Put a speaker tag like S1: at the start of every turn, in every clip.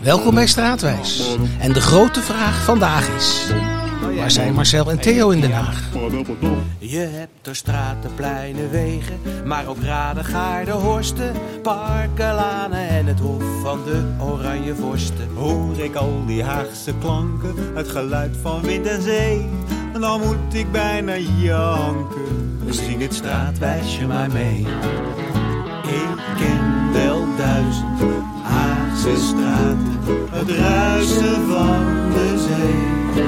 S1: Welkom bij Straatwijs. En de grote vraag vandaag is: waar zijn Marcel en Theo in Den Haag?
S2: Je hebt er straten, pleinen, wegen, maar ook raden, gaarden, horsten, parken, lanen en het hof van de oranje vorsten.
S3: Hoor ik al die Haagse klanken, het geluid van wind en zee, dan moet ik bijna janken.
S2: Zing het straatwijsje maar mee. Ik ken wel Haagse straten, het ruisen van de zee.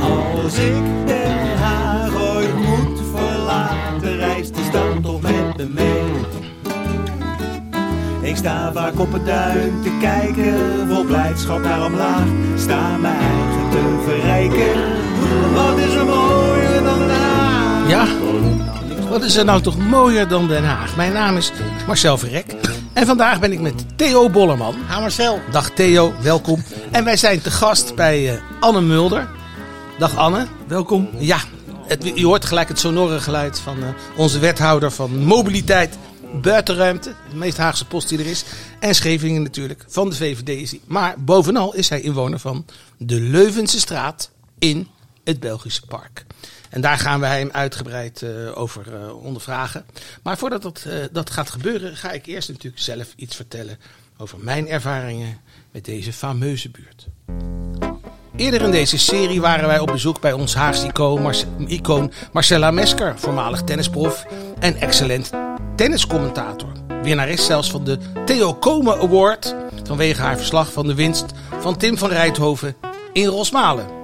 S2: Als ik Den Haag ooit moet verlaten, reist de stad toch met me mee. Ik sta vaak op het duin te kijken, vol blijdschap naar omlaag. Sta mijn eigen te verrijken. Wat is er mooier dan Den Haag?
S1: Ja, wat is er nou toch mooier dan Den Haag? Mijn naam is Marcel Verrek. En vandaag ben ik met Theo Bollerman.
S4: Ha Marcel.
S1: Dag Theo, welkom. En wij zijn te gast bij eh, Anne Mulder. Dag Anne.
S4: Welkom.
S1: Ja, het, je hoort gelijk het sonore geluid van eh, onze wethouder van mobiliteit, buitenruimte. De meest Haagse post die er is. En Scheveningen natuurlijk, van de VVD is hij. Maar bovenal is hij inwoner van de Leuvense straat in het Belgische Park. En daar gaan wij hem uitgebreid eh, over eh, ondervragen. Maar voordat dat, eh, dat gaat gebeuren, ga ik eerst natuurlijk zelf iets vertellen over mijn ervaringen met deze fameuze buurt. Eerder in deze serie waren wij op bezoek bij ons Haagse icoon, Marce- Marcella Mesker, voormalig tennisprof en excellent tenniscommentator. Winnares zelfs van de Theo Komen Award vanwege haar verslag van de winst van Tim van Rijthoven in Rosmalen.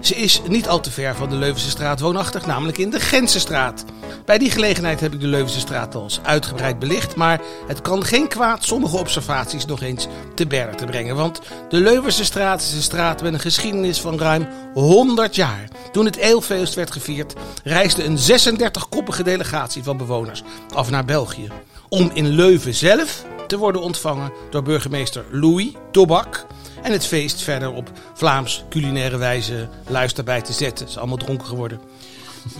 S1: Ze is niet al te ver van de Leuvense straat woonachtig, namelijk in de Gensenstraat. Bij die gelegenheid heb ik de Leuvense straat al eens uitgebreid belicht, maar het kan geen kwaad sommige observaties nog eens te berden te brengen. Want de Leuvense straat is een straat met een geschiedenis van ruim 100 jaar. Toen het eeuwfeest werd gevierd, reisde een 36-koppige delegatie van bewoners af naar België. Om in Leuven zelf te worden ontvangen door burgemeester Louis Tobak. En het feest verder op Vlaams culinaire wijze luister bij te zetten. Ze is allemaal dronken geworden.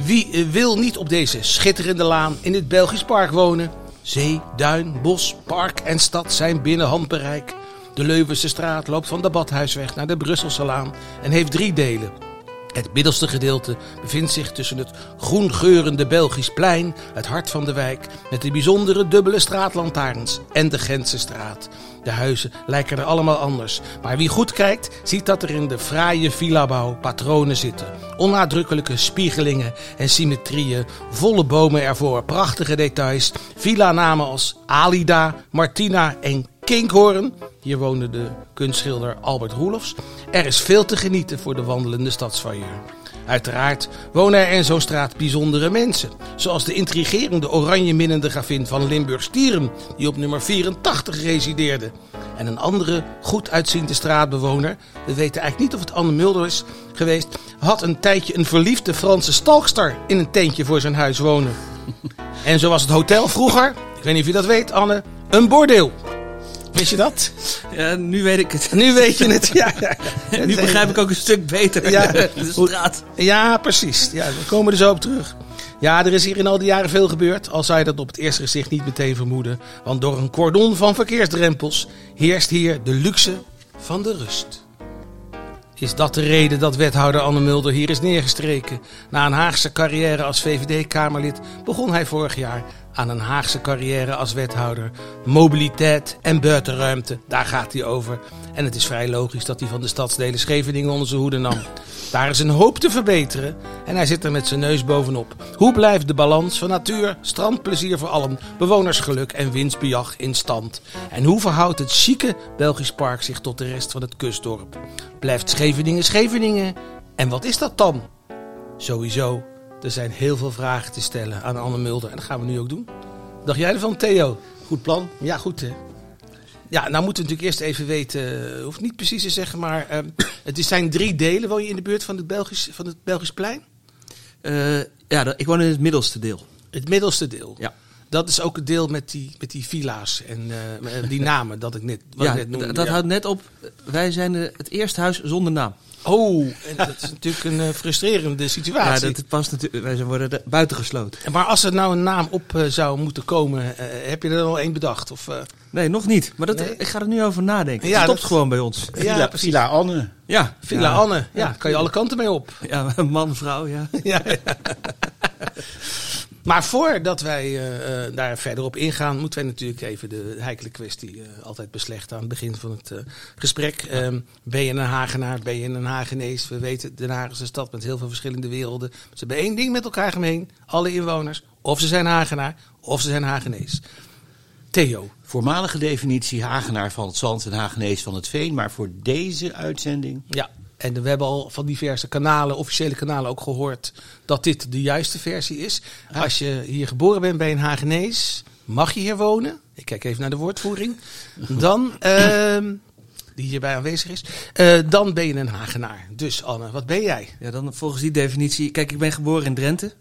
S1: Wie eh, wil niet op deze schitterende laan in het Belgisch park wonen? Zee, duin, bos, park en stad zijn binnen handbereik. De Leuvense straat loopt van de Badhuisweg naar de Brusselse laan en heeft drie delen. Het middelste gedeelte bevindt zich tussen het groengeurende Belgisch plein, het hart van de wijk, met de bijzondere dubbele straatlantaarns en de Gentse straat. De huizen lijken er allemaal anders, maar wie goed kijkt, ziet dat er in de fraaie villabouw patronen zitten. Onnadrukkelijke spiegelingen en symmetrieën, volle bomen ervoor, prachtige details, villa-namen als Alida, Martina en Kinkhoorn. Hier woonde de kunstschilder Albert Roelofs. Er is veel te genieten voor de wandelende stadsvailleur. Uiteraard wonen er in zo'n straat bijzondere mensen. Zoals de intrigerende oranje-minnende gravin van Limburg-Stieren, die op nummer 84 resideerde. En een andere goed uitziende straatbewoner, we weten eigenlijk niet of het Anne Mulder is geweest, had een tijdje een verliefde Franse stalkster in een tentje voor zijn huis wonen. En zo was het hotel vroeger, ik weet niet of je dat weet Anne, een bordeel. Wist je dat?
S4: Ja, nu weet ik het.
S1: Nu weet je het. Ja, ja.
S4: Nu begrijp ik ook een stuk beter
S1: Ja.
S4: de straat.
S1: Ja, precies. Ja, we komen er zo op terug. Ja, er is hier in al die jaren veel gebeurd, al zou je dat op het eerste gezicht niet meteen vermoeden. Want door een cordon van verkeersdrempels heerst hier de luxe van de rust. Is dat de reden dat wethouder Anne Mulder hier is neergestreken? Na een Haagse carrière als VVD-Kamerlid begon hij vorig jaar aan een Haagse carrière als wethouder. Mobiliteit en buitenruimte, daar gaat hij over. En het is vrij logisch dat hij van de stadsdelen Scheveningen onder zijn hoede nam. Daar is een hoop te verbeteren en hij zit er met zijn neus bovenop. Hoe blijft de balans van natuur, strandplezier voor allen, bewonersgeluk en winstbejag in stand? En hoe verhoudt het chique Belgisch park zich tot de rest van het kustdorp? Blijft Scheveningen Scheveningen? En wat is dat dan? Sowieso, er zijn heel veel vragen te stellen aan Anne Mulder en dat gaan we nu ook doen. Dacht jij ervan, Theo?
S4: Goed plan.
S1: Ja, goed hè. Ja, nou moeten we natuurlijk eerst even weten, uh, hoeft niet precies te zeggen, maar uh, het is- zijn drie delen. Woon je in de buurt van het Belgisch, van het Belgisch plein?
S4: Eh, ja, ik woon in het middelste deel.
S1: Het middelste deel.
S4: Ja.
S1: Dat is ook het deel met die, met die villa's en eh, die namen dat ik net, wat
S4: Ja,
S1: ik net noemde.
S4: d- dat
S1: ja.
S4: houdt net op. Wij zijn het eerste huis zonder naam.
S1: Oh, en dat is natuurlijk een eh, frustrerende
S4: Ja,
S1: situatie.
S4: dat past natuurlijk. Wij zijn worden er buitengesloten.
S1: Maar als er nou een naam op eh, zou moeten komen, eh, heb je er al één bedacht? Of,
S4: Nee, nog niet. Maar dat,
S1: Nee?
S4: ik ga er nu over nadenken.
S1: Ja,
S4: het stopt
S1: dat-
S4: gewoon bij ons.
S1: ja,
S5: Villa,
S1: precies.
S5: Villa Anne.
S4: Ja.
S1: Villa
S4: ja.
S1: Anne, ja, kan je alle kanten mee op.
S4: Ja, man, vrouw, ja.
S1: ja, ja. Maar voordat wij eh, eh, daar verder op ingaan, moeten wij natuurlijk even de heikele kwestie eh, altijd beslechten aan het begin van het eh, gesprek. Ehm, ben je een Hagenaar, ben je een Hagenees? We weten, Den Haag is een stad met heel veel verschillende werelden. Ze hebben één ding met elkaar gemeen, alle inwoners. Of ze zijn Hagenaar, of ze zijn Hagenees. Theo,
S5: Voormalige definitie Hagenaar van het Zand en Hagenees van het Veen. Maar voor deze uitzending
S1: Ja, en we hebben al van diverse kanalen, officiële kanalen ook gehoord dat dit de juiste versie is. Als je hier geboren bent bij een Hagenees, mag je hier wonen. Ik kijk even naar de woordvoering. Dan, ehm, die hierbij aanwezig is, eh, dan ben je een Hagenaar. Dus Anne, wat ben jij?
S4: Ja, dan volgens die definitie. Kijk, ik ben geboren in Drenthe.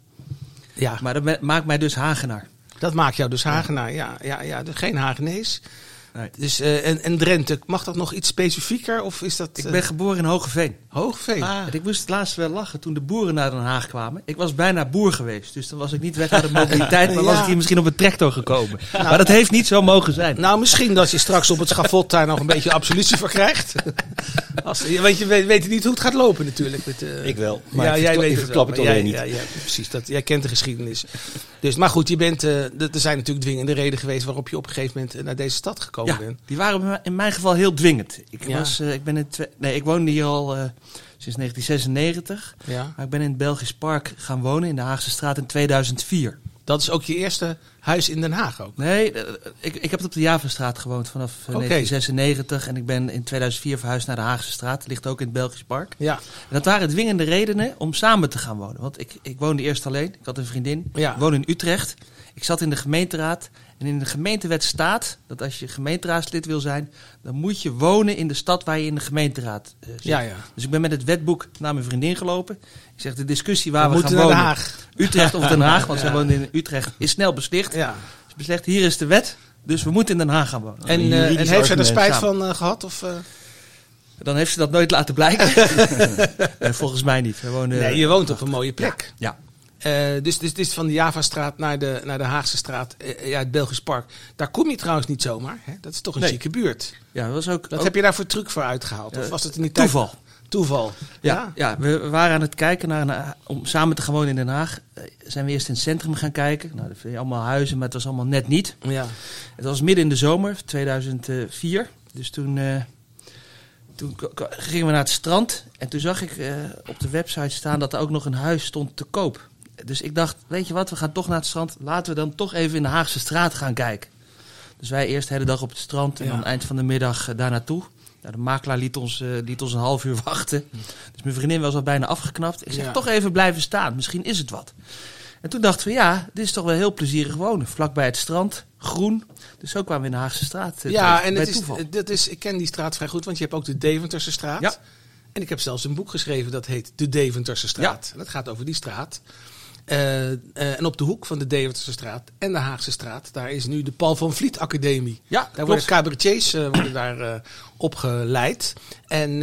S1: Ja,
S4: Maar dat maakt mij dus Hagenaar.
S1: Dat maakt jou dus Hagenaar. Ja, ja, ja dus geen Hagenees.
S4: Nee.
S1: Dus, eh, en, en Drenthe, mag dat nog iets specifieker? Of is dat
S4: Ik
S1: eh,
S4: ben geboren in Hogeveen.
S1: Hoogveen?
S5: Ah.
S4: En ik moest laatst wel lachen toen de boeren naar Den Haag kwamen. Ik was bijna boer geweest. Dus dan was ik niet weg uit de mobiliteit. Maar was ik hier misschien op een tractor gekomen. Maar dat heeft niet zo mogen zijn.
S1: Nou, misschien dat je straks op het schavot daar nog een beetje absolutie voor krijgt. Als, want je weet, weet niet hoe het gaat lopen natuurlijk. Met, eh,
S5: Ik wel, maar
S1: ja, jij weet het wel,
S5: het
S1: jij,
S5: niet.
S1: Ja, ja, precies. Dat, jij kent de geschiedenis. Dus, maar goed, je bent, eh, er zijn natuurlijk dwingende redenen geweest waarop je op een gegeven moment eh, naar deze stad gekomen
S4: Ja, die waren in mijn geval heel dwingend. Ik,
S1: Ja.
S4: was, eh, ik, ben in nee, ik woonde hier al eh, sinds 1996.
S1: Ja.
S4: Maar ik ben in het Belgisch Park gaan wonen in de Haagse straat in 2004.
S1: Dat is ook je eerste huis in Den Haag ook.
S4: Nee, eh, ik, ik heb op de Javastraat gewoond vanaf eh,
S1: Oké.
S4: 1996. En ik ben in 2004 verhuisd naar de Haagse straat. Ligt ook in het Belgisch Park.
S1: Ja,
S4: En dat waren dwingende redenen om samen te gaan wonen. Want ik, ik woonde eerst alleen. Ik had een vriendin.
S1: Ja.
S4: Ik woonde in Utrecht. Ik zat in de gemeenteraad. En in de gemeentewet staat dat als je gemeenteraadslid wil zijn, dan moet je wonen in de stad waar je in de gemeenteraad eh, zit.
S1: ja, ja.
S4: Dus ik ben met het wetboek naar mijn vriendin gelopen. Ik zeg, de discussie waar
S1: We
S4: gaan
S1: naar Den
S4: wonen,
S1: Haag.
S4: Utrecht of Den Haag, want
S1: Ja.
S4: zij woonde in Utrecht, is snel beslist.
S1: Ja.
S4: Is beslist, hier is de wet, dus we moeten in Den Haag gaan wonen.
S1: En, eh, en heeft zij er spijt
S4: samen.
S1: van eh, gehad? Of, eh?
S4: Dan heeft ze dat nooit laten blijken. Volgens mij niet. We wonen,
S1: Nee, je woont op een mooie plek.
S4: Ja.
S1: Eh, dus, dus, dus van de Javastraat naar de, naar de Haagse straat, eh, ja, het Belgisch Park. Daar kom je trouwens niet zomaar. Hè? Dat is toch een
S4: Nee.
S1: chique buurt.
S4: ja, dat was ook,
S1: Wat
S4: ook
S1: heb je daar voor truc voor uitgehaald? Of
S4: Eh,
S1: was het in die tijd?
S4: toeval.
S1: Toeval.
S4: Ja, ja. we waren aan het kijken naar een, om samen te gaan wonen in Den Haag. Eh, Zijn we eerst in het centrum gaan kijken. Nou, dat vind je allemaal huizen, maar het was allemaal net niet.
S1: Ja.
S4: Het was midden in de zomer, 2004. Dus toen, eh, toen gingen we naar het strand. En toen zag ik eh, op de website staan dat er ook nog een huis stond te koop. Dus ik dacht, weet je wat, we gaan toch naar het strand. Laten we dan toch even in de Haagse straat gaan kijken. Dus wij eerst de hele dag op het strand en
S1: Ja.
S4: dan eind van de middag eh, daar naartoe. Nou, de makelaar liet ons, eh, liet ons een half uur wachten. Dus mijn vriendin was al bijna afgeknapt. Ik zeg,
S1: Ja.
S4: toch even blijven staan, misschien is het wat. En toen dachten we, ja, dit is toch wel heel plezierig wonen. Vlakbij het strand, groen. Dus zo kwamen we in de Haagse straat. eh,
S1: Ja, en
S4: bij
S1: het is, dat is, ik ken die straat vrij goed, want je hebt ook de Deventerse straat.
S4: Ja.
S1: En ik heb zelfs een boek geschreven dat heet De Deventerse straat. En dat gaat over die straat. Eh, eh, en op de hoek van de Deventerse straat en de Haagse straat, daar is nu de Paul van Vliet Academie.
S4: Ja,
S1: Daar
S4: klopt.
S1: worden cabaretiers eh, worden daar opgeleid. En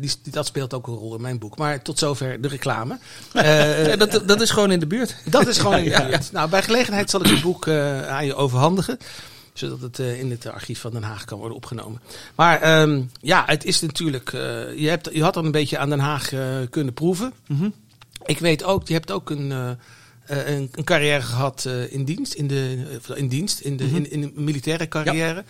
S1: die, dat speelt ook een rol in mijn boek. Maar tot zover de reclame.
S4: Ja, dat, dat is gewoon in de buurt.
S1: dat is gewoon in de buurt. Nou, bij gelegenheid zal ik het boek aan je overhandigen. Zodat het in het archief van Den Haag kan worden opgenomen. Maar ehm, ja, het is natuurlijk. je, hebt, je had al een beetje aan Den Haag kunnen proeven.
S4: Mhm.
S1: Ik weet ook, je hebt ook een, eh, een, een carrière gehad eh, in dienst. In de, eh, in dienst, in de,
S4: Mhm.
S1: in, in de militaire carrière.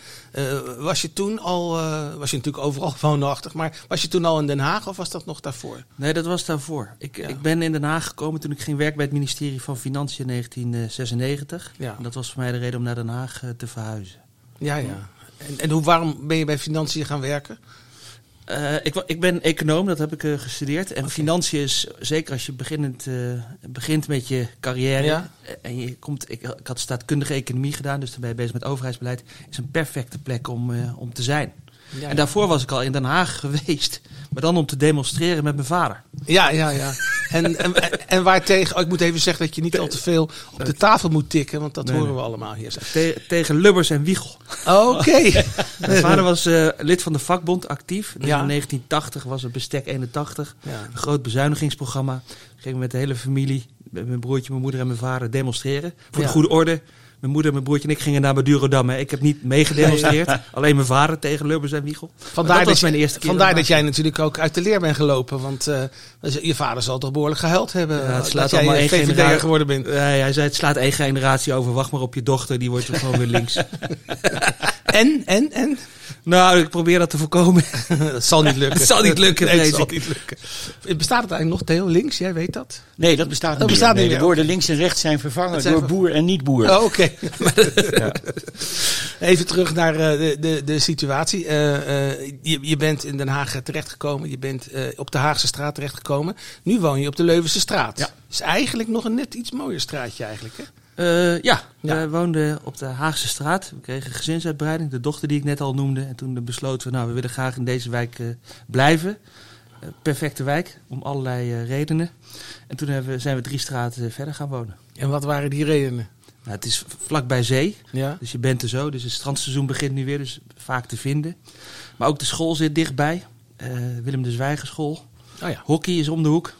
S1: Was je toen al, was je natuurlijk overal woonachtig. Maar was je toen al in Den Haag of was dat nog daarvoor?
S4: Nee, dat was daarvoor. Ik,
S1: Ja.
S4: ik ben in Den Haag gekomen toen ik ging werken bij het ministerie van Financiën in 1996.
S1: Ja.
S4: En dat was voor mij de reden om naar Den Haag te verhuizen.
S1: Ja, ja. En, en hoe, waarom ben je bij Financiën gaan werken?
S4: Eh, ik, ik ben econoom, dat heb ik eh, gestudeerd. En financiën is, zeker als je beginnend, eh, begint met je carrière.
S1: Ja.
S4: En je komt, ik, ik had staatkundige economie gedaan, dus dan ben je bezig met overheidsbeleid. Is een perfecte plek om, om te zijn.
S1: Ja,
S4: En daarvoor was ik al in Den Haag geweest. Maar dan om te demonstreren met mijn vader.
S1: Ja, ja, ja. En, en, en waartegen, oh, ik moet even zeggen dat je niet al te veel op de tafel moet tikken, want dat
S4: Nee,
S1: horen we allemaal hier.
S4: Te- tegen Lubbers en Wiegel.
S1: Oké.
S4: Mijn vader was eh, lid van de vakbond actief. Dus
S1: Ja.
S4: In 1980 was het Bestek 81.
S1: Ja.
S4: Een groot bezuinigingsprogramma. Gingen we met de hele familie, met mijn broertje, mijn moeder en mijn vader demonstreren. Voor
S1: Ja.
S4: de goede orde. Mijn moeder, mijn broertje en ik gingen naar Madurodam. hè. Ik heb niet meegedemonstreerd. Alleen mijn vader tegen Lubbers en Wiegel.
S1: Vandaar,
S4: dat was mijn eerste keer.
S1: vandaar
S4: dat
S1: dat jij natuurlijk ook uit de leer bent gelopen. Want eh, je vader zal toch behoorlijk gehuild hebben
S4: Ja, het
S1: dat
S4: slaat
S1: jij
S4: allemaal één
S1: VVD'er
S4: generatie-
S1: geworden bent.
S4: Nee, hij zei, het slaat één generatie over. Wacht maar op je dochter, die wordt gewoon weer links.
S1: En, en, en?
S4: Nou, ik probeer dat te voorkomen.
S1: dat zal niet lukken.
S4: Het zal niet lukken,
S1: Nee, het zal niet lukken. Bestaat het eigenlijk nog, Theo, links? Jij weet dat?
S5: Nee, dat bestaat niet
S1: Dat
S5: meer.
S1: bestaat niet
S5: Nee,
S1: meer.
S5: De woorden links en rechts zijn vervangen
S1: zijn
S5: door
S1: ver-
S5: boer en niet-boer.
S1: Oh, Oké. Even terug naar eh, de, de, de situatie. Eh, eh, je, je bent in Den Haag terechtgekomen. Je bent op de Haagse straat terechtgekomen. Nu woon je op de Leuvense straat.
S4: Ja.
S1: Is eigenlijk nog een net iets mooier straatje eigenlijk, hè?
S4: Eh, ja,
S1: Ja.
S4: we woonden op de Haagse straat. We kregen gezinsuitbreiding, de dochter die ik net al noemde. En toen besloten we, nou, we willen graag in deze wijk eh, blijven. Eh, perfecte wijk, om allerlei redenen. En toen hebben we, zijn we drie straten verder gaan wonen.
S1: En wat waren die redenen?
S4: Nou, het is vlakbij zee,
S1: Ja.
S4: dus je bent er zo. Dus het strandseizoen begint nu weer, dus vaak te vinden. Maar ook de school zit dichtbij. Willem de Zwijgerschool.
S1: Oh ja.
S4: Hockey is om de hoek.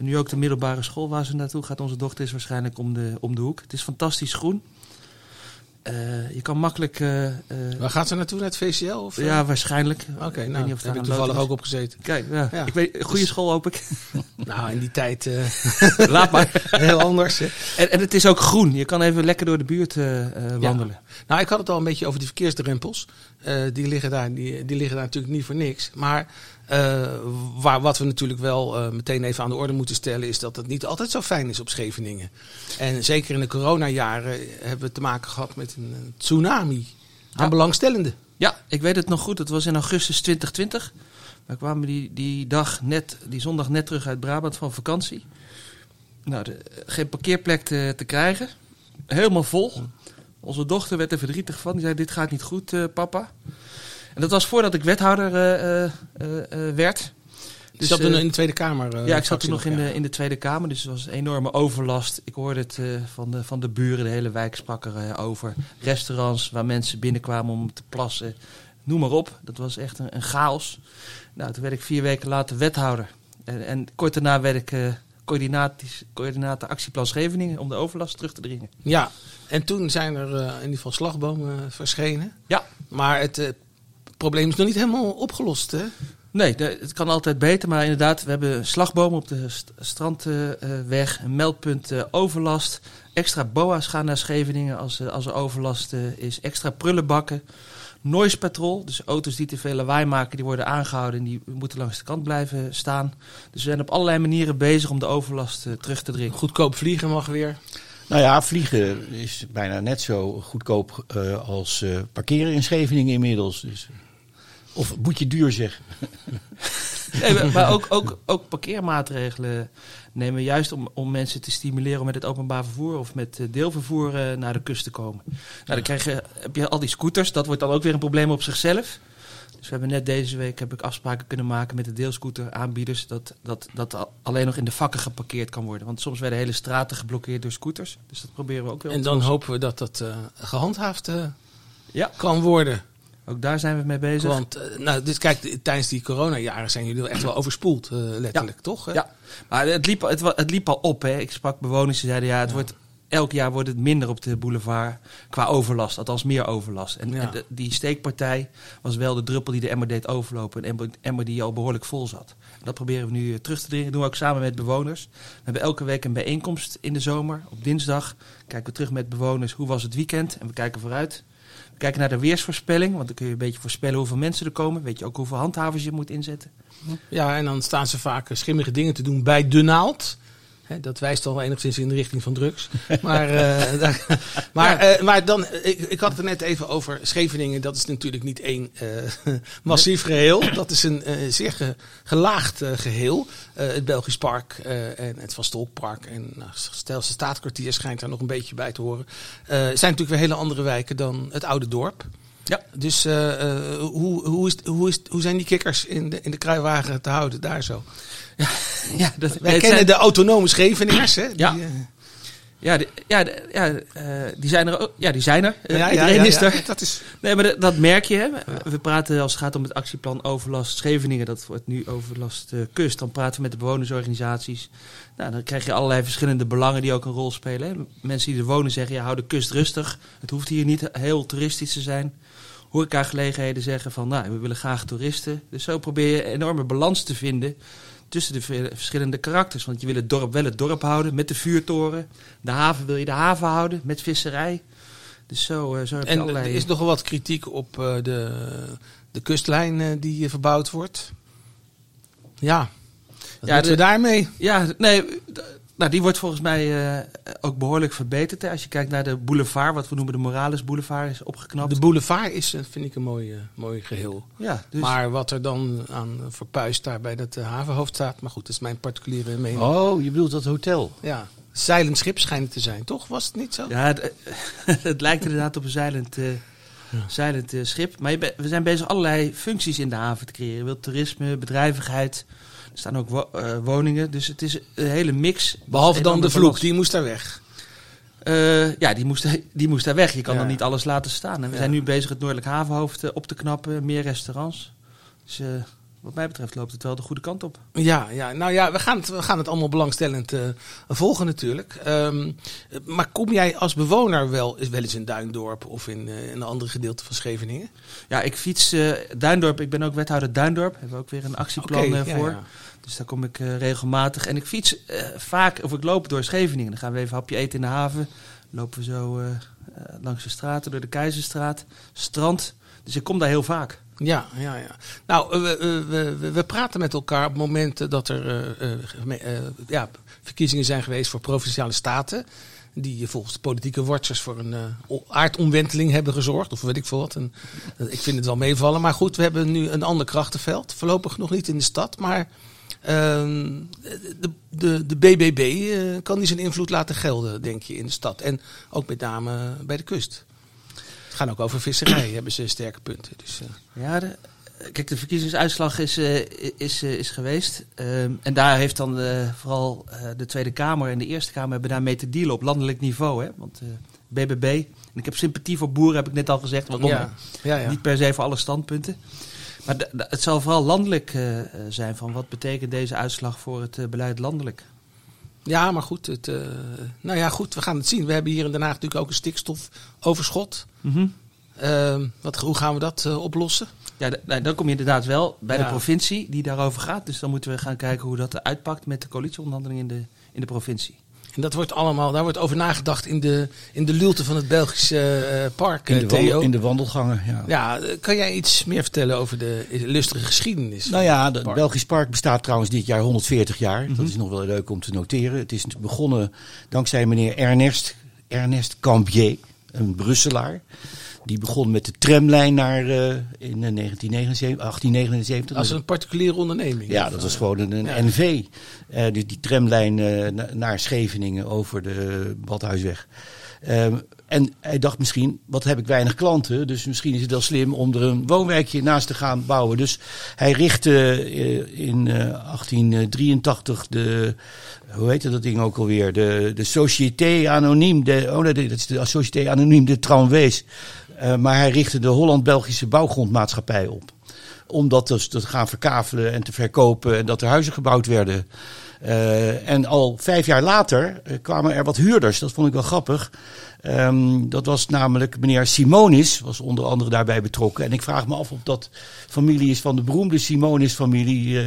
S4: Nu ook de middelbare school waar ze naartoe gaat. Onze dochter is waarschijnlijk om de, om de hoek. Het is fantastisch groen. Eh, je kan makkelijk... eh,
S1: Waar gaat ze naartoe? Naar het VCL? Of,
S4: ja, waarschijnlijk.
S1: Oké, nou, daar heb ik toevallig ook op gezeten.
S4: Kijk, ja.
S1: Ja.
S4: Ik weet, goede school hoop ik.
S1: Nou, in die tijd
S4: Laat maar.
S1: heel anders.
S4: En, en het is ook groen. Je kan even lekker door de buurt wandelen.
S1: Nou, ik had het al een beetje over die verkeersdrempels. Die, liggen daar, die, die liggen daar natuurlijk niet voor niks. Maar waar, wat we natuurlijk wel eh, meteen even aan de orde moeten stellen... is dat het niet altijd zo fijn is op Scheveningen. En zeker in de coronajaren hebben we te maken gehad met een, een tsunami aan
S4: Ja.
S1: belangstellenden.
S4: Ja, ik weet het nog goed. Het was in augustus 2020. We kwamen die, die dag net, die zondag net terug uit Brabant van vakantie. Nou, de, geen parkeerplek te, te krijgen. Helemaal vol. Onze dochter werd er verdrietig van. Die zei, dit gaat niet goed, eh, papa. En dat was voordat ik wethouder eh, eh, eh, werd.
S1: Dus zat
S4: eh,
S1: in de Tweede Kamer.
S4: ja, ik zat toen nog in de, in de Tweede Kamer, dus het was een enorme overlast. Ik hoorde het van, de, van de buren, de hele wijk sprak er over. Restaurants waar mensen binnenkwamen om te plassen, noem maar op. Dat was echt een, een chaos. Nou, toen werd ik vier weken later wethouder. En, en kort daarna werd ik coördinator actieplan Scheveningen om de overlast terug te dringen.
S1: Ja, en toen zijn er in ieder geval slagbomen verschenen.
S4: Ja.
S1: Maar het probleem is nog niet helemaal opgelost, hè?
S4: Nee, het kan altijd beter, maar inderdaad, we hebben slagbomen op de st- strandweg, een meldpunt eh, overlast. Extra boa's gaan naar Scheveningen als, eh, als er overlast eh, is. Extra prullenbakken. Noise patrol, dus auto's die te veel lawaai maken, die worden aangehouden en die moeten langs de kant blijven staan. Dus we zijn op allerlei manieren bezig om de overlast eh, terug te dringen.
S1: Goedkoop vliegen mag weer.
S5: Nou ja, vliegen is bijna net zo goedkoop eh, als eh, parkeren in Scheveningen inmiddels. Dus. Of moet je duur zeggen.
S4: Nee, maar- ook, ook, ook parkeermaatregelen nemen juist om, om mensen te stimuleren om met het openbaar vervoer of met eh, deelvervoer eh, naar de kust te komen. Nou, dan krijg je, heb je al die scooters, dat wordt dan ook weer een probleem op zichzelf. Dus we hebben net deze week heb ik afspraken kunnen maken met de deelscooter-aanbieders dat, dat dat al- alleen nog in de vakken geparkeerd kan worden. Want soms werden hele straten geblokkeerd door scooters. Dus dat proberen we ook weer
S1: En dan hopen we dat dat eh, gehandhaafd eh,
S4: Ja.
S1: kan worden.
S4: Ook daar zijn we mee bezig.
S1: Want eh, nou, dit, kijk, tijdens die coronajaren zijn jullie echt wel overspoeld, eh, letterlijk, toch? hè?
S4: Ja, maar het liep, het, het liep al op. Hè. Ik sprak bewoners die zeiden, ja, het wordt, elk jaar wordt het minder op de boulevard qua overlast. Althans meer overlast. En,
S1: Ja.
S4: en de- die steekpartij was wel de druppel die de emmer deed overlopen. Een emmer, die al behoorlijk vol zat. En dat proberen we nu eh, terug te dringen. Dat doen we ook samen met bewoners. We hebben elke week een bijeenkomst in de zomer. Op dinsdag kijken we terug met bewoners. Hoe was het weekend? En we kijken vooruit. We kijken naar de weersvoorspelling. Want dan kun je een beetje voorspellen hoeveel mensen er komen. Weet je ook hoeveel handhavers je moet inzetten.
S1: Ja, en dan staan ze vaak schimmige dingen te doen bij de naald. Dat wijst al enigszins in de richting van drugs. Maar, eh, daar- maar, eh, maar dan, eh, ik, ik had het er net even over Scheveningen. Dat is natuurlijk niet één massief geheel. Dat is een zeer ge- gelaagd eh, geheel. Eh, het Belgisch Park en het Van Stolkpark en nou, Stelse Staatkwartier schijnt daar nog een beetje bij te horen. Zijn natuurlijk weer hele andere wijken dan het oude dorp.
S4: Ja.
S1: Dus eh, eh, hoe, hoe, is, hoe, is, hoe zijn die kikkers in de, in de kruiwagen te houden daar zo?
S4: Ja, dat,
S1: Wij kennen
S4: zijn-
S1: de autonome Scheveningers, hè? Die,
S4: Ja.
S1: eh,
S4: Ja, ja, de- ja eh, die zijn er ook. Ja, die zijn er. Eh,
S1: ja, ja,
S4: iedereen
S1: ja,
S4: is
S1: ja.
S4: er.
S1: Dat is,
S4: Nee, maar dat, dat merk je. Hè. We praten als het gaat om het actieplan overlast Scheveningen. Dat wordt nu overlast eh, kust. Dan praten we met de bewonersorganisaties. Nou, dan krijg je allerlei verschillende belangen die ook een rol spelen. Hè. Mensen die er wonen zeggen, ja, hou de kust rustig. Het hoeft hier niet heel toeristisch te zijn. Horecagelegenheden zeggen van, nou, we willen graag toeristen. Dus zo probeer je een enorme balans te vinden tussen de ve- verschillende karakters. Want je wil het dorp wel het dorp houden met de vuurtoren. De haven wil je de haven houden met visserij. Dus zo, eh, zo heb je
S1: en
S4: allerlei...
S1: er is nogal wat kritiek op eh, de, de kustlijn eh, die verbouwd wordt. Ja, wat
S4: Ja, de-
S1: we daarmee?
S4: Ja, nee, nou, die wordt volgens mij eh, ook behoorlijk verbeterd. Hè. Als je kijkt naar de boulevard, wat we noemen de Morales Boulevard, is opgeknapt.
S1: De boulevard is, eh, vind ik, een mooi, eh, mooi geheel.
S4: ja, dus,
S1: Maar wat er dan aan verpuist daar bij dat eh, havenhoofd staat. Maar goed, dat is mijn particuliere mening.
S5: Oh, je bedoelt dat hotel?
S1: Ja, zeilend schip schijnt het te zijn, toch? Was het niet zo?
S4: ja, het, het lijkt inderdaad op een zeilend, eh, zeilend schip. Maar je we zijn bezig allerlei functies in de haven te creëren. Je wilt toerisme, bedrijvigheid. Er staan ook wo- eh, woningen. Dus het is een hele mix.
S1: Behalve dan de vloek, die moest daar weg.
S4: Eh, ja, die moest, die moest daar weg. Je kan
S1: Ja.
S4: dan niet alles laten staan. En we
S1: Ja.
S4: zijn nu bezig het Noordelijk Havenhoofd eh, op te knappen. Meer restaurants. Dus wat mij betreft loopt het wel de goede kant op.
S1: Ja, ja, nou ja, we gaan het, we gaan het allemaal belangstellend eh, volgen natuurlijk. Ehm, maar kom jij als bewoner wel, wel eens in Duindorp of in, eh, een andere gedeelte van Scheveningen?
S4: Ja, ik fiets eh, Duindorp. Ik ben ook wethouder Duindorp. Hebben we ook weer een actieplan
S1: ja,
S4: voor.
S1: ja.
S4: Dus daar kom ik regelmatig. En ik fiets vaak, of ik loop door Scheveningen. Dan gaan we even een hapje eten in de haven. Lopen we zo langs de straten, door de Keizerstraat, strand. Dus ik kom daar heel vaak.
S1: Ja, ja, ja. Nou, eh, we, we, we, we praten met elkaar op momenten dat er eh, eh, eh, ja, verkiezingen zijn geweest voor provinciale staten. Die eh, volgens de politieke watchers voor een eh, aardomwenteling hebben gezorgd. Of weet ik veel wat. En, eh, ik vind het wel meevallen. Maar goed, we hebben nu een ander krachtenveld. Voorlopig nog niet in de stad. Maar ehm, de, de, de BBB eh, kan die zijn invloed laten gelden, denk je, in de stad. En ook met name bij de kust. Gaat ook over visserij, hebben ze sterke punten. Dus, eh,
S4: Ja, de, kijk, de verkiezingsuitslag is, eh, is, eh, is geweest. Ehm, en daar heeft dan eh, vooral de Tweede Kamer en de Eerste Kamer hebben daarmee te dealen op landelijk niveau. Hè? Want BBB, en ik heb sympathie voor boeren, heb ik net al gezegd. Waarom?
S1: Ja, ja, ja.
S4: Niet per se voor alle standpunten. Maar de- de- het zal vooral landelijk zijn van wat betekent deze uitslag voor het beleid landelijk.
S1: Ja, maar goed. Het, eh, nou ja, goed, we gaan het zien. We hebben hier in Den Haag natuurlijk ook een stikstofoverschot. Ehm, wat, hoe gaan we dat eh, oplossen?
S4: Ja, nou, dan kom je inderdaad wel bij
S1: Ja.
S4: de provincie die daarover gaat. Dus dan moeten we gaan kijken hoe dat uitpakt met de coalitieonderhandeling in de, in de provincie.
S1: En dat wordt allemaal, daar wordt over nagedacht in de, in de lulte van het Belgische eh, park,
S5: In de,
S1: Theo.
S5: in de wandelgangen, ja.
S1: Ja, eh, kan jij iets meer vertellen over de illustere geschiedenis?
S5: Nou ja, het. Belgisch Park bestaat trouwens dit jaar 140 jaar. Dat is nog wel leuk om te noteren. Het is begonnen dankzij meneer Ernest, Ernest Cambier, een Brusselaar. Die begon met de tramlijn naar, eh, in eh, 1979, 1879.
S1: Als een particuliere onderneming.
S5: Ja, dat was gewoon een, een
S1: ja.
S5: NV. Eh, die, die tramlijn eh, na- naar Scheveningen over de Badhuisweg. En hij dacht misschien, wat heb ik weinig klanten, dus misschien is het wel slim om er een woonwijkje naast te gaan bouwen. Dus hij richtte eh, in eh, 1883 de, hoe heette dat ding ook alweer, de, de Société Anonyme, de, oh nee, dat is de Société Anonyme de Tramways. Eh, maar hij richtte de Holland-Belgische Bouwgrondmaatschappij op om dat dus te gaan verkavelen en te verkopen en dat er huizen gebouwd werden. Eh, en al vijf jaar later eh, kwamen er wat huurders. Dat vond ik wel grappig. Ehm, dat was namelijk meneer Simonis, was onder andere daarbij betrokken. En ik vraag me af of dat familie is van de beroemde Simonis-familie eh,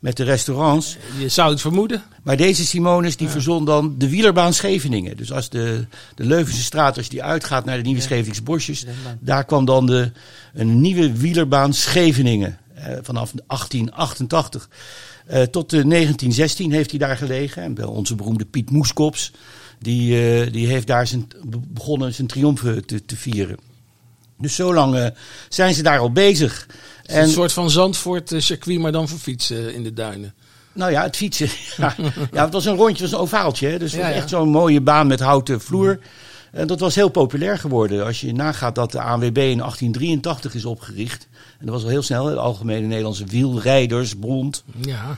S5: met de restaurants.
S1: Je zou het vermoeden.
S5: Maar deze Simonis die verzon dan de wielerbaan Scheveningen. Dus als de, de Leuvense straat, als die uitgaat naar de Nieuwe Scheveningse bosjes, daar kwam dan de, een nieuwe wielerbaan Scheveningen. eh, vanaf 1888 eh, tot de 1916 heeft hij daar gelegen. En wel onze beroemde Piet Moeskops, die, eh, die heeft daar zijn, begonnen zijn triomfen te, te vieren. Dus zo lang eh, zijn ze daar al bezig.
S1: Een soort van Zandvoort eh, circuit, maar dan voor fietsen in de duinen.
S5: Nou ja, het fietsen. Ja, ja het was een rondje, het was een ovaaltje. Hè? Dus
S1: Ja, ja.
S5: echt zo'n mooie baan met houten vloer. En dat was heel populair geworden. Als je nagaat dat de ANWB in 1883 is opgericht. En dat was al heel snel, de Algemene Nederlandse Wielrijdersbond.
S1: Ja.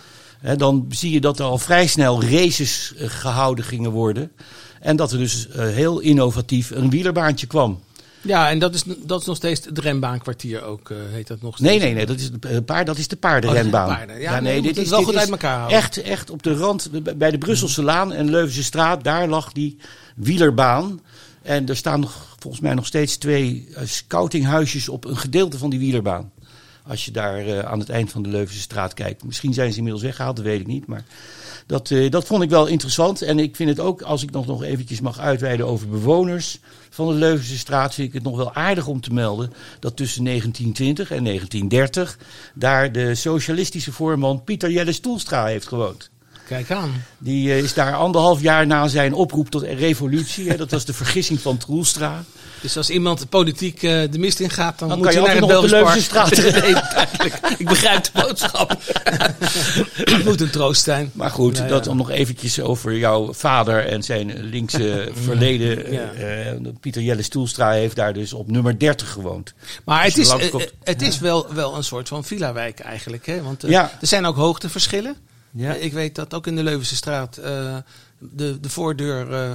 S5: Dan zie je dat er al vrij snel races eh, gehouden gingen worden. En dat er dus eh, heel innovatief een wielerbaantje kwam.
S1: Ja, en dat is, dat is nog steeds het rembaankwartier ook, eh, heet dat nog steeds.
S5: Nee, nee, nee, dat is de, paard, dat is de paardenrenbaan.
S1: Oh, is. Ja, nee, moeten het wel goed uit elkaar houden.
S5: Echt, echt op de rand, bij de Brusselse Laan en Leuvense Straat, daar lag die wielerbaan. En er staan nog, volgens mij nog steeds twee scoutinghuisjes op een gedeelte van die wielerbaan. Als je daar eh, aan het eind van de Leuvense straat kijkt. Misschien zijn ze inmiddels weggehaald, dat weet ik niet. Maar dat, eh, dat vond ik wel interessant. En ik vind het ook, als ik nog, nog eventjes mag uitweiden over bewoners van de Leuvense straat, vind ik het nog wel aardig om te melden dat tussen 1920 en 1930 daar de socialistische voorman Pieter Jelle Stoelstra heeft gewoond.
S1: Kijk aan.
S5: Die eh, is daar anderhalf jaar na zijn oproep tot revolutie. Hè, dat was de vergissing van Troelstra.
S1: Dus als iemand politiek eh, de mist in gaat, dan,
S5: Dan
S1: moet
S5: kan
S1: je naar het
S5: altijd nog op de
S1: Belgisch park.
S5: Leuvense
S1: nee, duidelijk. Ik begrijp de boodschap. Het moet een troost zijn.
S5: Maar goed,
S1: ja.
S5: dat om nog eventjes over jouw vader en zijn linkse verleden.
S1: Ja.
S5: eh, eh, Pieter Jelle Stoelstra heeft daar dus op nummer 30 gewoond.
S1: Maar het is, het is wel, wel een soort van villa-wijk eigenlijk. Hè? Want
S5: Ja.
S1: er zijn ook hoogteverschillen.
S4: Ja.
S1: Ik weet dat ook in de Leuvense straat eh, de, de voordeur, eh,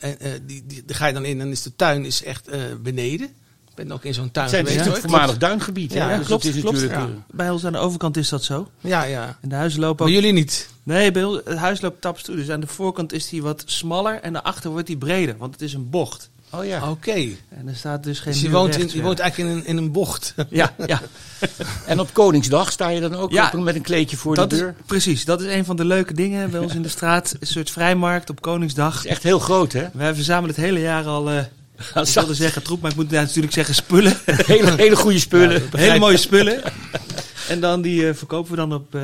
S1: eh, eh, die, die, daar ga je dan in en is de tuin is echt eh, beneden. Ik ben ook in zo'n tuin
S5: Het zijn- het
S1: geweest.
S5: is
S1: hoor.
S5: een voormalig duingebied.
S1: Ja,
S5: Dus
S4: klopt,
S5: het is
S4: klopt.
S1: Ja.
S4: Bij ons aan de overkant is dat zo.
S1: Ja, ja.
S4: En de huizen lopen
S1: Maar
S4: ook...
S1: jullie niet.
S4: Nee, bij ons- het huis loopt taps toe. Dus aan de voorkant is die wat smaller en daarachter wordt die breder. Want het is een bocht.
S5: Oh ja.
S1: Oké.
S4: En er staat dus geen
S1: Dus je woont, in, je woont eigenlijk in een, in een bocht.
S4: Ja, ja.
S5: En op Koningsdag sta je dan ook
S4: Ja.
S5: op- met een kleedje voor
S4: Dat
S5: de
S4: is,
S5: deur.
S4: precies, dat is een van de leuke dingen bij ons in de straat. Een soort vrijmarkt op Koningsdag.
S5: Dat is echt heel groot, hè?
S4: Wij verzamelen het hele jaar al, eh ik wilde zeggen troep, maar ik moet natuurlijk zeggen spullen.
S5: hele, hele goede spullen.
S4: hele mooie spullen. En dan die eh, verkopen we dan op, eh,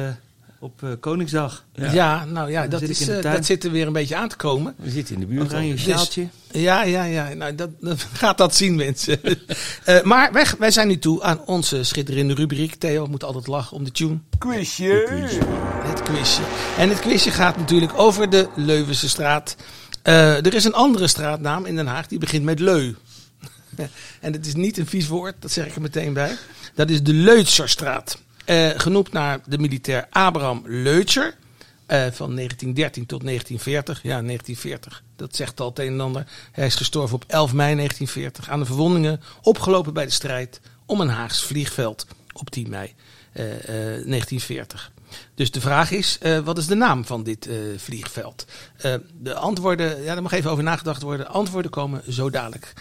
S4: op eh, Koningsdag.
S1: Ja. nou ja, dat, is, eh, dat zit er weer een beetje aan te komen.
S5: We zitten in de buurt.
S4: Oranje
S5: al.
S4: sjaaltje.
S1: Ja, ja, ja. Nou, dat, dat gaat dat zien, mensen. Eh, maar wij, wij zijn nu toe aan onze schitterende rubriek. Theo moet altijd lachen om de tune. Het quizje. En het quizje gaat natuurlijk over de Leuvense straat. Eh, er is een andere straatnaam in Den Haag die begint met Leu. en het is niet een vies woord, dat zeg ik er meteen bij. Dat is de Leutserstraat. Eh, genoemd naar de militair Abraham Leutser. eh, van 1913 tot 1940. Ja, 1940. Dat zegt al het een en ander. Hij is gestorven op 11 mei 1940 aan de verwondingen opgelopen bij de strijd om een Haags vliegveld op 10 mei eh, eh, 1940. Dus de vraag is, wat is de naam van dit vliegveld? De antwoorden, ja, daar mag even over nagedacht worden. Antwoorden komen zo dadelijk.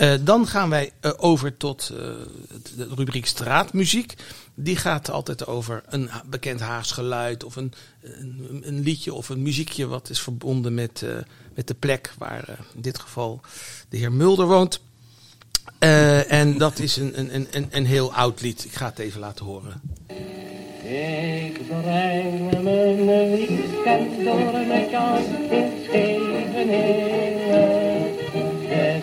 S1: Eh, dan gaan wij eh, over tot eh, de rubriek straatmuziek. Die gaat altijd over een bekend Haags geluid of een, een, een liedje of een muziekje wat is verbonden met, met de plek waar in dit geval de heer Mulder woont. En dat is een, een, een, een, heel oud lied. Ik ga het even laten horen.
S6: Ik breng mijn weekend door jou in Scheveningen.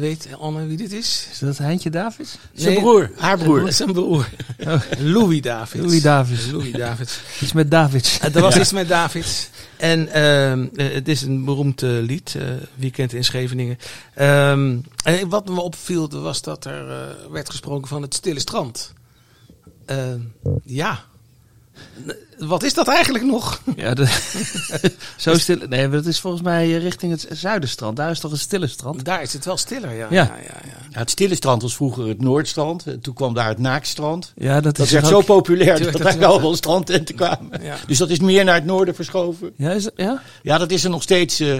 S1: weet allemaal wie dit is.
S4: Is dat Heintje Davids?
S5: Zijn
S1: Nee,
S5: broer, haar broer.
S1: Zijn broer. Louis Davids.
S4: Louis Davids.
S1: Louis Davids.
S4: Iets met Davids.
S1: Er was iets met Davids. En ehm, eh, het is een beroemd eh, lied, eh, Weekend in Scheveningen. Ehm, en wat me opviel was dat er werd gesproken van het stille strand. Ehm, ja. Wat is dat eigenlijk nog?
S4: Ja, de, zo stil. Nee, maar dat is volgens mij eh, richting het zuiderstrand. Daar is toch een stille strand?
S1: Daar is het wel stiller, ja.
S4: Ja.
S1: ja, ja, ja.
S5: Ja, het stille strand was vroeger het Noordstrand. En Toen kwam daar het Naakstrand.
S4: Ja, dat,
S5: Dat
S4: is
S5: werd
S4: ook-
S5: zo populair
S1: Tuurlijk,
S5: dat
S1: dat
S5: daar wel wel strandtenten kwamen.
S1: Ja.
S5: Dus dat is meer naar het noorden verschoven.
S4: Ja, is, ja?
S5: Ja, dat is er nog steeds. eh,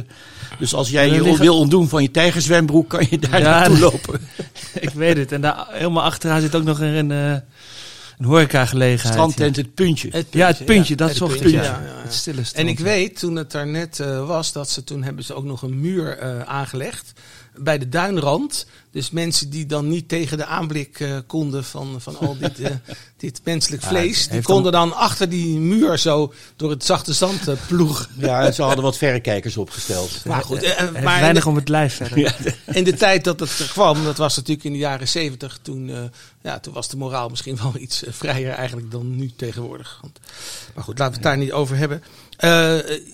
S5: dus als jij je
S4: liggen-
S5: wil ontdoen van je tijgerzwembroek, kan je daar
S4: Ja,
S5: naartoe lopen.
S4: ik weet het. En daar helemaal achteraan zit ook nog een, eh, een horecagelegenheid.
S5: Strandtent het puntje.
S4: Ja, het puntje, dat
S1: het
S4: zocht
S1: puntje,
S4: ik.
S1: ja,
S4: Ja,
S1: ja, ja.
S4: Het stille
S1: En ik weet, toen het daar net eh, was, dat ze toen hebben ze ook nog een muur eh, aangelegd bij de duinrand. Dus mensen die dan niet tegen de aanblik eh, konden van, van al dit, eh, dit menselijk vlees, die konden dan achter die muur zo door het zachte zand eh, ploegen.
S5: Ja, en ze hadden wat verrekijkers opgesteld.
S1: Maar goed, maar in
S4: weinig
S1: de,
S4: om het lijf verder.
S1: in de tijd dat het er kwam, dat was natuurlijk in de jaren zeventig, toen, eh, ja, toen was de moraal misschien wel iets vrijer eigenlijk dan nu tegenwoordig. Want, maar goed, laten we het daar niet over hebben.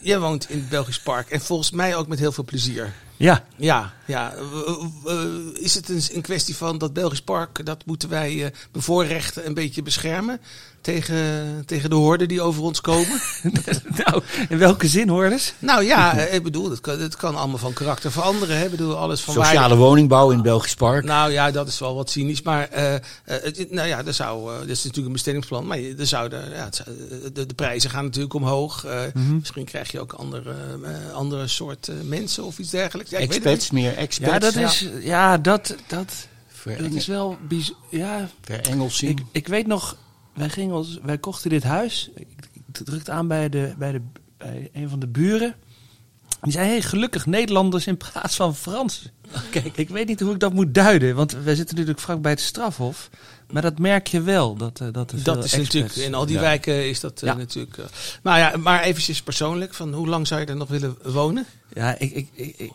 S1: Jij woont in het Belgisch Park en volgens mij ook met heel veel plezier.
S4: Ja,
S1: Ja, ja. Eh, eh, is het een, kwestie van dat Belgisch Park, dat moeten wij eh, bevoorrechten een beetje beschermen tegen, tegen de horden die over ons komen?
S4: nou, in welke zin hoor eens?
S1: nou ja, eh, ik bedoel, het kan, het kan allemaal van karakter veranderen. Hè? Ik bedoel, alles van waar
S5: Sociale woningbouw in Belgisch Park.
S1: Nou ja, dat is wel wat cynisch. Maar eh, eh, nou ja, er zou, dit is natuurlijk een bestemmingsplan. Maar er zouden, ja, zou- de, de prijzen gaan natuurlijk omhoog. Eh,
S4: Mhm.
S1: Misschien krijg je ook andere, andere soort mensen of iets dergelijks. Ja,
S5: Expats, meer expats.
S4: Ja, dat is, ja, dat, dat, dat
S5: Ver-
S4: is wel Ja,
S5: Verengelsing.
S4: ik, ik weet nog, wij, gingen ons, wij kochten dit huis. Ik, ik drukte aan bij, de, bij, de, bij een van de buren. Die zei, hey, gelukkig Nederlanders in plaats van Frans. Kijk, ik weet niet hoe ik dat moet duiden. Want wij zitten natuurlijk vlak bij het strafhof. Maar dat merk je wel. Dat, eh, dat,
S1: Dat is natuurlijk, in al die
S5: Ja.
S1: wijken is dat eh,
S4: Ja.
S1: natuurlijk. eh, maar ja, maar eventjes persoonlijk, van hoe lang zou je er nog willen wonen?
S4: Ja, ik, ik, ik,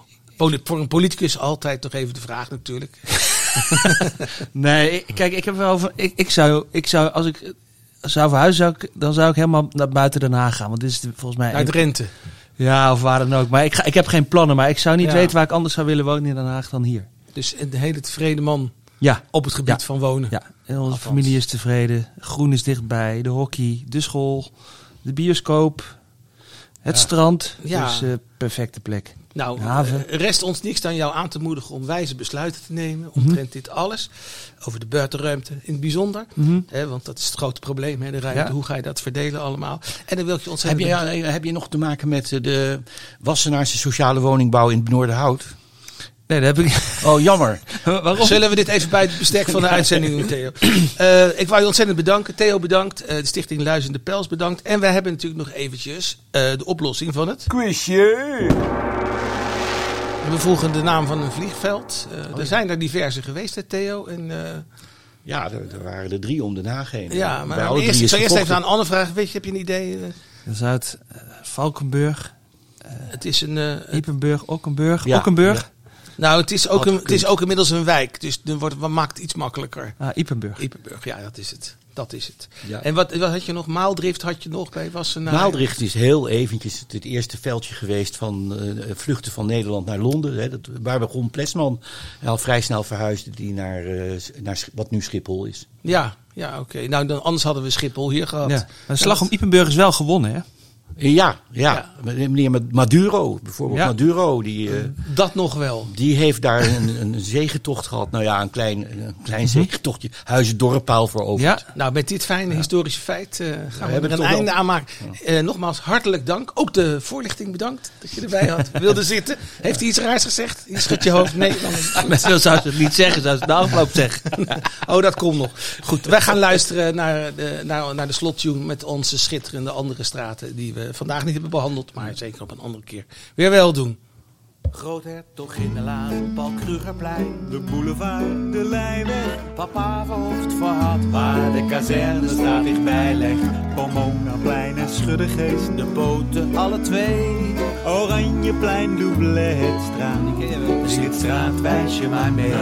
S1: Voor een politicus altijd toch even de vraag natuurlijk.
S4: nee, kijk, ik heb wel van, ik, ik zou, ik zou, als ik zou verhuizen, zou ik, dan zou ik helemaal naar buiten Den Haag gaan. Want dit is volgens mij
S1: Naar de rente.
S4: Ja, of waar dan ook. Maar ik, ga, ik heb geen plannen. Maar ik zou niet
S1: Ja.
S4: weten waar ik anders zou willen wonen in Den Haag dan hier.
S1: Dus een hele tevreden man
S4: Ja,
S1: op het gebied
S4: Ja.
S1: van wonen.
S4: ja. En onze
S1: Althans.
S4: familie is tevreden. Groen is dichtbij. De hockey, de school, de bioscoop, het
S1: Ja.
S4: strand.
S1: Ja.
S4: Dus eh, perfecte plek.
S1: Nou, eh, rest ons niks dan jou aan te moedigen om wijze besluiten te nemen omtrent dit alles. Over de buitenruimte in het bijzonder.
S4: Mhm.
S1: Hè, want dat is het grote probleem, hè, de ruimte.
S4: Ja.
S1: Hoe ga je dat verdelen allemaal? En dan wil ik je
S5: Heb
S1: ontzettend...
S5: je, ja, heb je nog te maken met eh, de Wassenaarse sociale woningbouw in Noorderhout?
S4: Nee, dat heb ik.
S5: Oh, jammer.
S4: Waarom?
S1: Zullen we dit even bij het bestek van de uitzending doen, Theo? Eh, ik wou je ontzettend bedanken. Theo bedankt. eh, de Stichting Luizende Pels bedankt. En wij hebben natuurlijk nog eventjes eh, de oplossing van het...
S3: Quizje!
S1: We vroegen de naam van een vliegveld.
S5: Oh,
S1: Eh, er zijn er diverse geweest, hè, Theo. En, eh,
S5: Ja, er, er waren er drie om Den Haag heen.
S1: ja,
S5: Bij
S1: maar
S5: drie
S1: eerst,
S5: is
S1: eerst even aan Anne vragen. Weet je, heb je een idee? eh,
S4: Dan zou het eh, Valkenburg,
S1: het is een... eh,
S4: Ippenburg, Okkenburg.
S5: Ja,
S4: Okkenburg?
S1: nou, het is, ook een, het is ook inmiddels een wijk. Dus dan wordt, wat maakt het iets makkelijker.
S4: Ah, Ippenburg.
S1: Ippenburg, ja, dat is het. Dat is het.
S5: Ja.
S1: En wat, wat had je nog? Maaldrift had je nog bij Wassenaar?
S5: Maaldricht is heel eventjes het, het eerste veldje geweest van eh, vluchten van Nederland naar Londen. Hè. Dat, waar begon Plesman al vrij snel verhuisde die naar, eh, naar wat nu Schiphol is.
S1: Ja, ja oké. Nou, dan, anders hadden we Schiphol hier gehad.
S4: Ja. Maar de slag om Ippenburg is wel gewonnen, hè?
S5: Eh, Ja, ja. Meneer Maduro, bijvoorbeeld
S4: Ja.
S5: Maduro, die, eh,
S1: Dat nog wel.
S5: die heeft daar een, een zegentocht gehad. Nou ja, een klein, een klein
S1: Mhm.
S5: zegentochtje. Huizen Dorpaal voor over.
S4: Ja.
S1: Nou, met dit fijne historische feit eh, gaan we,
S5: hebben
S1: er een
S5: wel-
S1: einde aan maken. Eh, nogmaals, hartelijk dank. Ook de voorlichting bedankt dat je erbij had. Wilde zitten. Heeft hij iets raars gezegd? Je schudt je hoofd. Nee, dan
S4: zo zou ze het niet zeggen, zou ze het afloop zeggen.
S1: Oh, dat komt nog. Goed, wij gaan luisteren naar de, naar, naar de slottune met onze schitterende andere straten. Die we vandaag niet hebben behandeld, maar zeker op een andere keer weer wel doen.
S2: Groothertog in de laan, Paul Krugerplein.
S3: De boulevard, de Lijnweg,
S2: Papa verhoofd voor had, waar de kazerne staat dichtbij legt.
S3: Pomonaplein en Schuddegeest.
S2: De poten, alle twee.
S3: Oranjeplein, Doubletstraat.
S2: Schitstraat, wijs je maar mee. Ik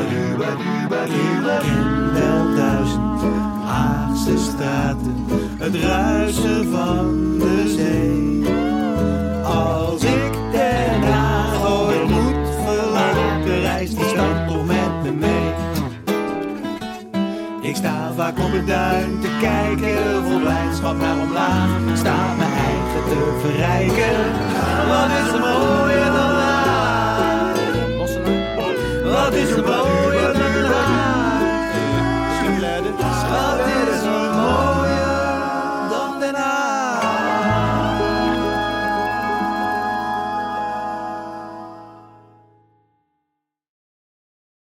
S2: ken wel duizend Haagse straten.
S3: Het ruisen van de zee.
S2: Als ik Den Haag ooit moet verlaten, reist die stad toch met me mee. Ik sta vaak op het duin te kijken, vol blijdschap naar omlaag. Sta mijn eigen te verrijken, wat is er mooier dan? Wat is er